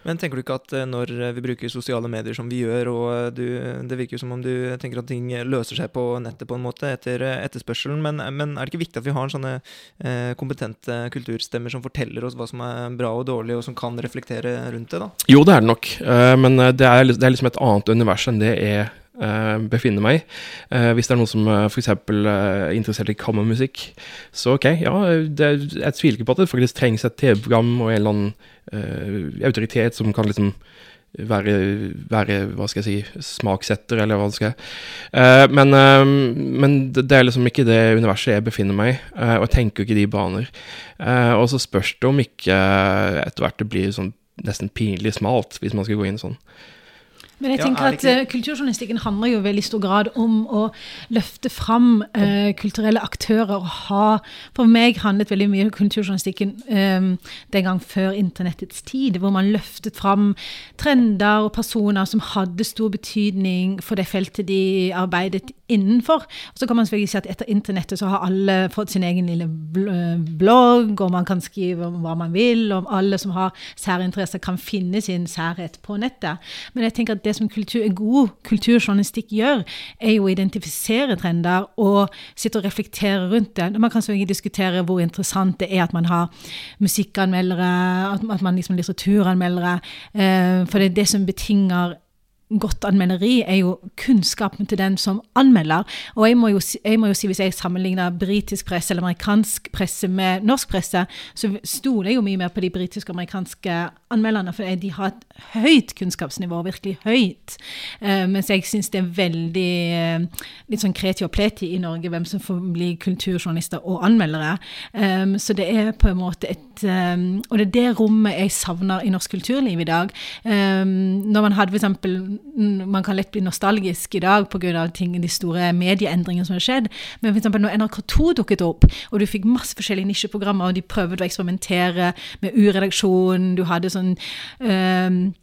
Men tenker du ikke at eh, når vi bruker sosiale medier som vi gjør, og eh, du, det virker som om du tenker at ting løser seg på nettet på en måte etter eh, etterspørselen, men, men er det ikke viktig at vi har sånne eh, kompetente kulturstemmer som forteller oss hva som er bra og dårlig, og som kan reflektere rundt det, da? Jo, det er det nok, men det er, det er liksom et annet univers enn det er befinner meg i. Uh, hvis det er noen som uh, f.eks. er interessert i kammermusikk, så ok, ja, det, jeg tviler ikke på at det faktisk trengs et TV-program og en eller annen autoritet som kan liksom være, være, hva skal jeg si, smaksetter, eller hva det skal uh, Men, uh, men det, er liksom ikke det universet jeg befinner meg i, uh, og jeg tenker ikke de baner. og så spørs det om ikke etter hvert det blir sånn nesten pinlig smalt, hvis man skal gå inn sånn. Men jeg tenker ja, at eh, kulturjournalistikken handler jo i veldig stor grad om å løfte fram uh, kulturelle aktører og ha For meg handlet veldig mye om kulturjournalistikken um, den gang før internettets tid, hvor man løftet fram trender og personer som hadde stor betydning for det feltet de arbeidet innenfor. Og så kan man selvfølgelig si at etter internettet så har alle fått sin egen lille bl- blogg, og man kan skrive om hva man vil, og alle som har særinteresser kan finne sin særhet på nettet. Men jeg tenker at det som kultur, god kulturjournalistikk gjør, er jo å identifisere trender og sitte og reflektere rundt det. Man kan selvfølgelig diskutere hvor interessant det er at man har musikkanmeldere, at man liksom litteraturanmeldere, eh, for det er det som betinger godt anmelderi er jo kunnskapen til den som anmelder. Og jeg må jo, jeg må jo si, hvis jeg sammenligner britisk presse eller amerikansk presse med norsk presse, så stoler jeg jo mye mer på de britiske og amerikanske anmelderne, for de har et høyt kunnskapsnivå, virkelig høyt. Uh, mens jeg syns det er veldig uh, litt sånn kreti og pleti i Norge hvem som får bli kulturjournalister og anmeldere. Um, så det er på en måte et um, Og det er det rommet jeg savner i norsk kulturliv i dag. Um, når man hadde eksempel Man kan lett bli nostalgisk i dag pga. de store medieendringene som har skjedd. Men eksempel når NRK2 dukket opp, og du fikk masse forskjellige nisjeprogrammer, og de prøvde å eksperimentere med U-redaksjonen, du hadde sånn um,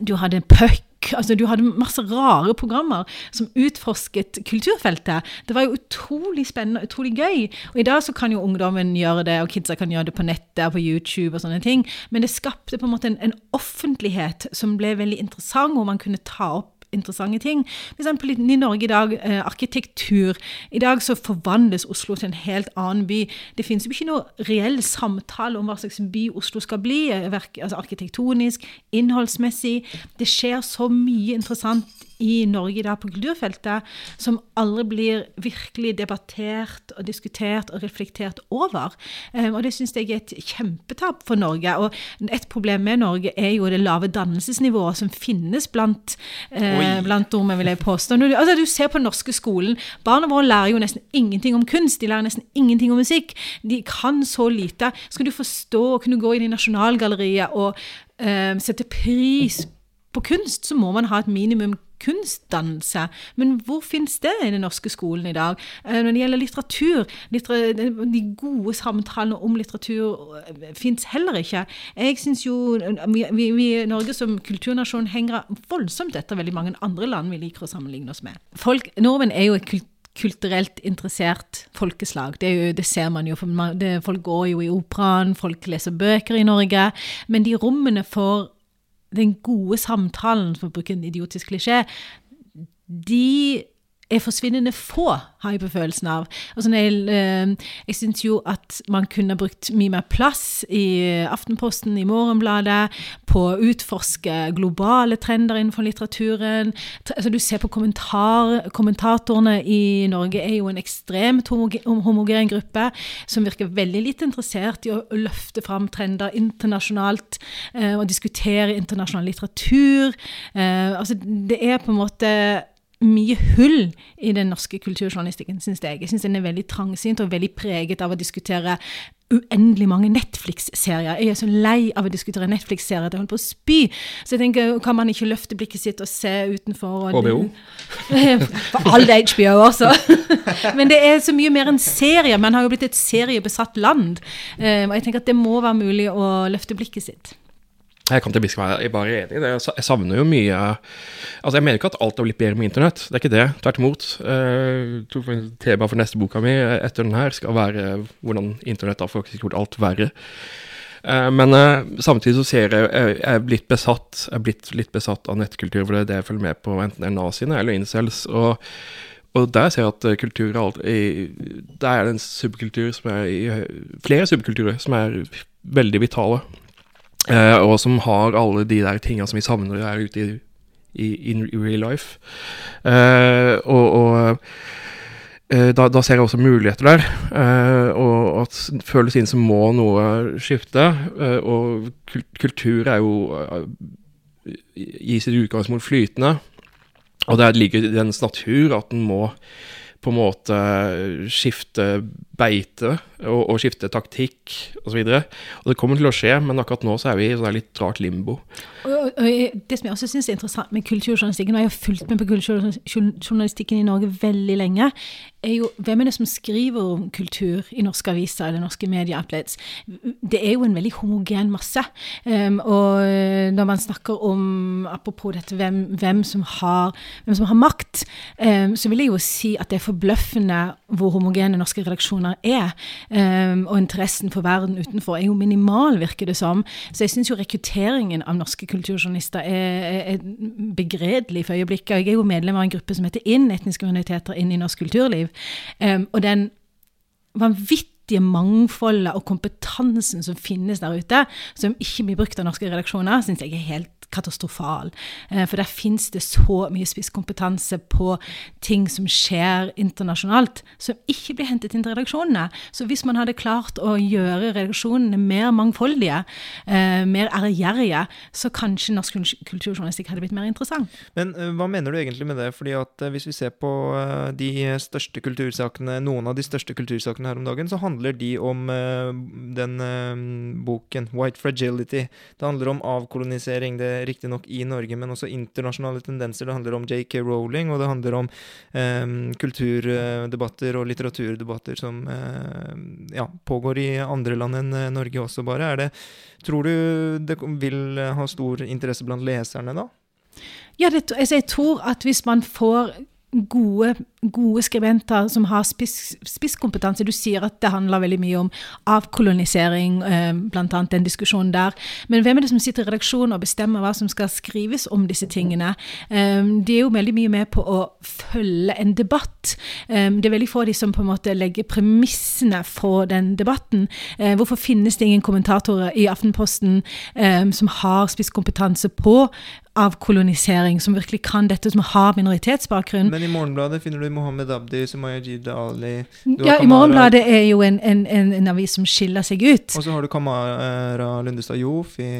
du hadde Puck, altså du hadde masse rare programmer som utforsket kulturfeltet. Det var jo utrolig spennende utrolig gøy. Og i dag så kan jo ungdommen gjøre det, og kidsa kan gjøre det på nettet og på YouTube og sånne ting. Men det skapte på en måte en, en offentlighet som ble veldig interessant, hvor man kunne ta opp interessante ting. For eksempel i Norge i dag, eh, arkitektur. I dag så forvandles Oslo til en helt annen by. Det finnes jo ikke noe reell samtale om hva slags by Oslo skal bli, eh, altså arkitektonisk, innholdsmessig. Det skjer så mye interessant i Norge i dag på kulturfeltet som aldri blir virkelig debattert og diskutert og reflektert over. Eh, og det syns jeg er et kjempetap for Norge. Og et problem med Norge er jo det lave dannelsesnivået som finnes blant, eh, blant nordmenn, vil jeg påstå. Du, altså, du ser på den norske skolen, barna våre lærer jo nesten ingenting om kunst, de lærer nesten ingenting om musikk. De kan så lite. Skal du forstå og kunne gå inn i Nasjonalgalleriet og eh, sette pris på kunst, så må man ha et minimum kunstdannelse. Men hvor finnes det i den norske skolen i dag? Eh, Når det gjelder litteratur, littera de gode samtalene om litteratur eh, fins heller ikke. Jeg synes jo vi, vi, i Norge som kulturnasjon henger voldsomt etter veldig mange andre land vi liker å sammenligne oss med. Folk, Nordmenn er jo et kult kulturelt interessert folkeslag. Det, jo, det ser man jo. Man, det, folk går jo i operaen, folk leser bøker i Norge. Men de rommene for den gode samtalen, for å bruke en idiotisk klisjé, de er forsvinnende få, har jeg på følelsen av. Altså, jeg eh, jeg syns jo at man kunne brukt mye mer plass i Aftenposten, i Morgenbladet, på å utforske globale trender innenfor litteraturen. Altså, du ser på kommentar, kommentatorene i Norge er jo en ekstremt homogen gruppe som virker veldig lite interessert i å løfte fram trender internasjonalt eh, og diskutere internasjonal litteratur. Eh, altså, det er på en måte mye hull i den norske kulturjournalistikken, syns jeg. Jeg syns den er veldig trangsynt og veldig preget av å diskutere uendelig mange Netflix-serier. Jeg er så lei av å diskutere Netflix-serier at jeg holder på å spy. Så jeg tenker, kan man ikke løfte blikket sitt og se utenfor? Og HBO? [laughs] For all HBO også. [laughs] Men det er så mye mer enn serier. Man har jo blitt et seriebesatt land. Eh, Og jeg tenker at det må være mulig å løfte blikket sitt. Jeg kan til bisk være bare enig i det. Jeg savner jo mye Altså, jeg mener ikke at alt har blitt bedre med internett. Det er ikke det. Tvert imot. Uh, Temaet for neste boka mi eh, etter den her skal være hvordan internett har faktisk gjort alt verre. Uh, Men uh, samtidig så ser jeg jeg jeg er blitt besatt Jeg er blitt litt besatt av nettkultur, for det er det jeg følger med på, enten det er naziene eller incels. Og, og der ser jeg at kultur er alt Der er det en subkultur som er i Flere subkulturer som er veldig vitale. Eh, og som har alle de der tinga som vi savner der ute i, i in real life. Eh, og og eh, da, da ser jeg også muligheter der. og at føles inn som må noe skifte. og kultur er jo i sitt utgangspunkt flytende. Og det ligger i dens natur at den må på en måte skifte beite og, og skifte taktikk osv. Det kommer til å skje, men akkurat nå så er vi i sånn litt rart limbo. Og, og, Det som jeg også syns er interessant med kulturjournalistikken, og jeg har fulgt med på kulturjournalistikken i Norge veldig lenge, er jo hvem er det som skriver om kultur i norske aviser eller norske medieoutlets? Det er jo en veldig homogen masse. Um, og når man snakker om, apropos dette, hvem, hvem, som, har, hvem som har makt, um, så vil jeg jo si at det er forbløffende hvor homogene norske redaksjoner er. Um, og interessen for verden utenfor er jo minimal, virker det som. Så jeg syns jo rekrutteringen av norske kulturjournalister er, er begredelig for øyeblikket. Jeg er jo medlem av en gruppe som heter INN, etniske minoriteter inn i norsk kulturliv. Um, og den vanvittige mangfoldet og kompetansen som finnes der ute, som ikke blir brukt av norske redaksjoner, syns jeg er helt katastrofal. Eh, for der fins det så mye spisskompetanse på ting som skjer internasjonalt, som ikke blir hentet inn til redaksjonene. Så hvis man hadde klart å gjøre redaksjonene mer mangfoldige, eh, mer ærgjerrige, så kanskje norsk kulturjournalistikk hadde blitt mer interessant. Men eh, hva mener du egentlig med det? Fordi at hvis vi ser på de største kultursakene, noen av de største kultursakene her om dagen, så handler de om den boken, White Fragility. Det handler om avkolonisering. det riktignok i Norge, men også internasjonale tendenser. Det handler om JK Rowling, og det handler om eh, kulturdebatter og litteraturdebatter som eh, ja, pågår i andre land enn eh, Norge også, bare. Det, tror du det vil ha stor interesse blant leserne da? Ja, det, altså jeg tror at hvis man får gode, gode skribenter som har spiss, spisskompetanse. Du sier at det handler veldig mye om avkolonisering, eh, bl.a. den diskusjonen der. Men hvem er det som sitter i redaksjonen og bestemmer hva som skal skrives om disse tingene? Eh, de er jo veldig mye med på å følge en debatt. Eh, det er veldig få av de som på en måte legger premissene for den debatten. Hvorfor finnes det ingen kommentatorer i Aftenposten som har spisskompetanse på avkolonisering, som virkelig kan dette, som har minoritetsbakgrunn. Men i Morgenbladet finner du Mohammed Abdi, Sumayajid Ali Ja, i Morgenbladet er jo en, en, en, en, avis som skiller seg ut. Og så har du Kamara Lundestad Jof i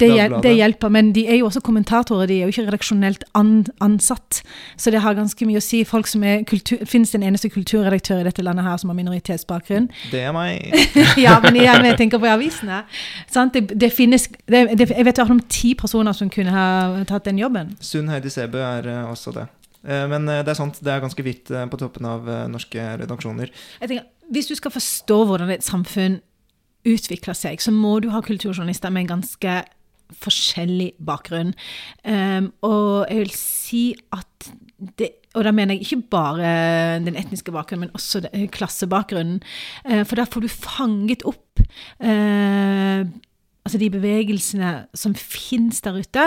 det, hjel det, hjelper, men de er jo også kommentatorer. De er jo ikke redaksjonelt an ansatt. Så det har ganske mye å si. Folk som er kultur, Fins en eneste kulturredaktør i dette landet her som har minoritetsbakgrunn? [laughs] Det er meg. [laughs] ja, men jeg, jeg tenker på avisene. Det, det, finnes det, Jeg vet i hvert fall om ti personer som kunne ha tatt den jobben. Sunn Heidi Sæbø er uh, også det. Uh, men uh, det er sant, det er ganske hvitt på toppen av norske redaksjoner. Jeg tenker, Hvis du skal forstå hvordan et samfunn utvikler seg, så må du ha kulturjournalister med en ganske forskjellig bakgrunn. Um, og jeg vil si at det og da mener jeg ikke bare den etniske bakgrunnen, men også klassebakgrunnen. For da får du fanget opp altså de bevegelsene som finnes der ute.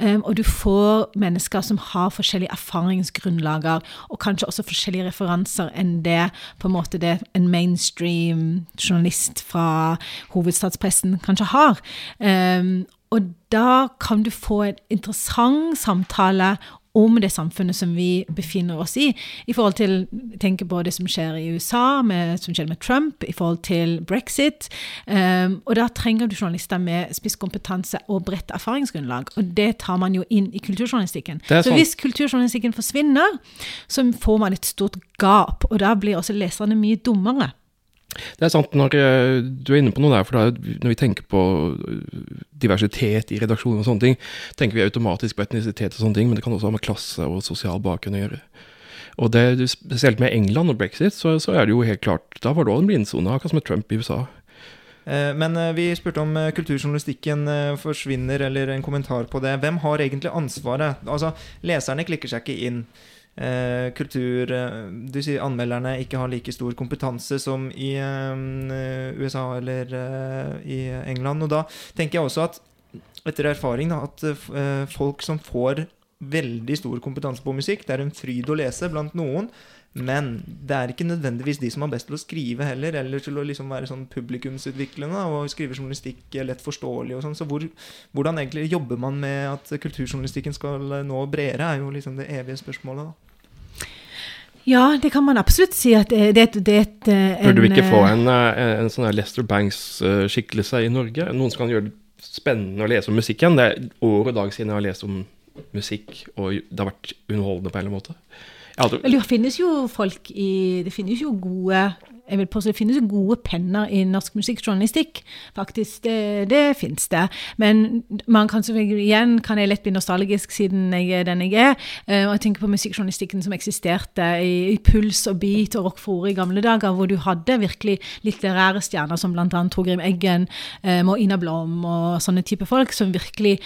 Um, og du får mennesker som har forskjellige erfaringsgrunnlager, og kanskje også forskjellige referanser enn det på en måte det en mainstream journalist fra hovedstadspressen kanskje har. Um, og da kan du få en interessant samtale om det samfunnet som vi befinner oss i, i forhold til tenke på det som skjer i USA, med, som skjer med Trump, i forhold til brexit. Um, og da trenger du journalister med spisskompetanse og bredt erfaringsgrunnlag. Og det tar man jo inn i kulturjournalistikken. Så hvis kulturjournalistikken forsvinner, så får man et stort gap, og da blir også leserne mye dummere. Det er sant når eh, du er inne på noe der, for da, når vi tenker på eh, diversitet i redaksjonen og sånne ting, tenker vi automatisk på etnisitet og sånne ting, men det kan også ha med klasse og sosial bakgrunn å gjøre. Og det, spesielt med England og brexit, så, så er det jo helt klart Da var det òg en blindsone, akkurat som med Trump i USA. Eh, men vi spurte om kulturjournalistikken forsvinner, eller en kommentar på det. Hvem har egentlig ansvaret? Altså, leserne klikker seg ikke inn eh, kultur eh, Du sier anmelderne ikke har like stor kompetanse som i eh, USA eller eh, i England. Og da tenker jeg også at etter erfaring da, at eh, folk som får veldig stor kompetanse på musikk, det er en fryd å lese blant noen. Men det er ikke nødvendigvis de som har best til å skrive heller, eller til å liksom være sånn publikumsutviklende og skrive journalistikk lett forståelig og sånn. Så hvor, hvordan egentlig jobber man med at kulturjournalistikken skal nå bredere, er jo liksom det evige spørsmålet. da. Ja, det kan man absolutt si. at det, det, det er en Burde vi ikke få en, eh, en, en sånn Lester Banks-skikkelse i Norge? Noen som kan gjøre det spennende å lese om musikk igjen. Det er år og dag siden jeg har lest om musikk, og det har vært underholdende på en eller annen måte. Hadde... det finnes jo folk i Det finnes jo gode jeg vil påstå det finnes gode penner i norsk musikkjournalistikk. Faktisk, det, det finnes det. Men man kan selvfølgelig igjen kan jeg lett bli nostalgisk siden jeg er den jeg er. Eh, og jeg tenker på musikkjournalistikken som eksisterte i, i Puls og Beat og Rock for i gamle dager, hvor du hadde virkelig litterære stjerner som bl.a. Torgrim Eggen um, og Ina Blom og sånne type folk, som virkelig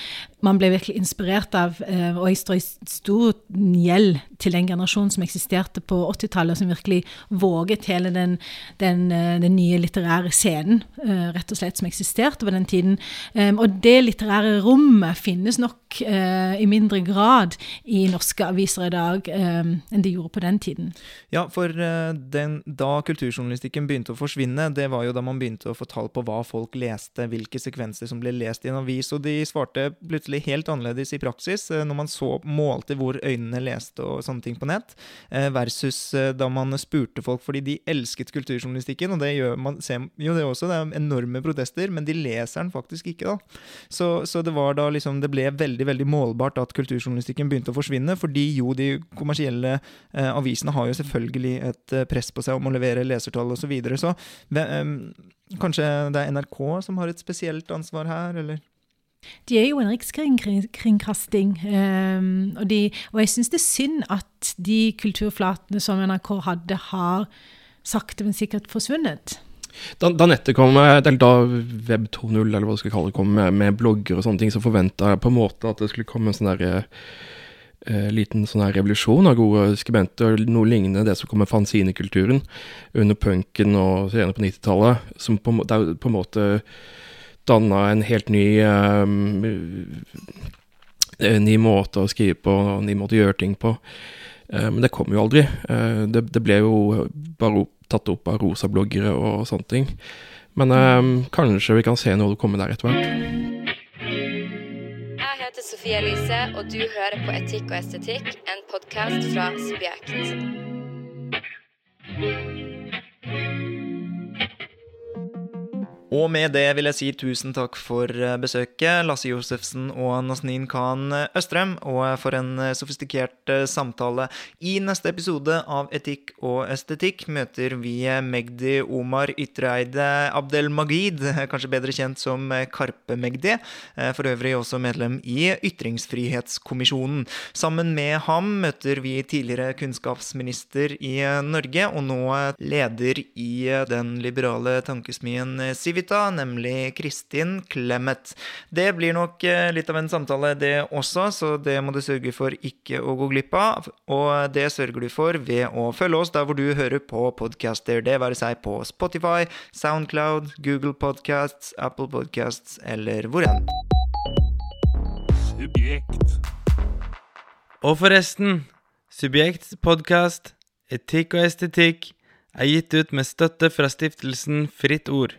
man ble virkelig inspirert av. Uh, og jeg står i stor gjeld til den generasjonen som eksisterte på 80-tallet, som virkelig våget hele den, den, uh, den nye litterære scenen, uh, rett og slett, som eksisterte på den tiden. Og det litterære rommet finnes nok i mindre grad i norske aviser i dag enn det gjorde på den tiden. Ja, for den, da kulturjournalistikken begynte å forsvinne, det var jo da man begynte å få tall på hva folk leste, hvilke sekvenser som ble lest i en avis, og de svarte plutselig helt annerledes i praksis når man så målte hvor øynene leste og sånne ting på nett, eh, versus eh, da man spurte folk fordi de elsket kulturjournalistikken, og det gjør man ser jo det også, det er enorme protester, men de leser den faktisk ikke, da. Så, så det var da liksom Det ble veldig, veldig målbart at kulturjournalistikken begynte å forsvinne, fordi jo de kommersielle eh, avisene har jo selvfølgelig et eh, press på seg om å levere lesertall osv. Så, videre. så eh, kanskje det er NRK som har et spesielt ansvar her, eller? De er jo en rikskringkasting, um, og, og, jeg syns det er synd at de kulturflatene som NRK hadde, har sakte, men sikkert forsvunnet. Da, da nettet kom, eller da Web 2.0, eller hva du skal kalle det, kom med, med blogger og sånne ting, så forventa jeg på en måte at det skulle komme en sånn derre eh, liten sånn her revolusjon av gode skribenter, noe lignende det som kom med fanzinekulturen under punken og senere på 90-tallet, som på, det er på en måte danna en helt ny um, ny måte å skrive på, en ny måte å gjøre ting på. Uh, men det kom jo aldri. Uh, det, det, ble jo bare tatt opp av rosabloggere og sånne ting. Men um, kanskje vi kan se noe komme der etter hvert. Jeg heter Sofie Elise, og du hører på Etikk og estetikk, en podkast fra Subjekt. Og med det vil jeg si tusen takk for eh, besøket, Lasse Josefsen og Nasnin Khan Østrem, og for en eh, sofistikert eh, samtale. I neste episode av Etikk og estetikk møter vi Magdi Omar Ytreide Abdel Magid, [laughs] kanskje bedre kjent som Karpe Magdi, for øvrig også medlem i Ytringsfrihetskommisjonen. Sammen med ham møter vi tidligere kunnskapsminister i Norge, og nå leder i den liberale tankesmien Civita, nemlig Kristin Clemet. Det blir nok eh, litt av en samtale, det også, så det må du sørge for ikke å gå glipp av. Og det sørger du for ved å følge oss der hvor du hører på podcaster, det være seg på Spotify, Soundcloud, Google Podcasts, Apple Podcasts eller hvor enn. Subjekt. Og forresten, Subjekts podkast, Etikk og estetikk, er gitt ut med støtte fra stiftelsen Fritt Ord.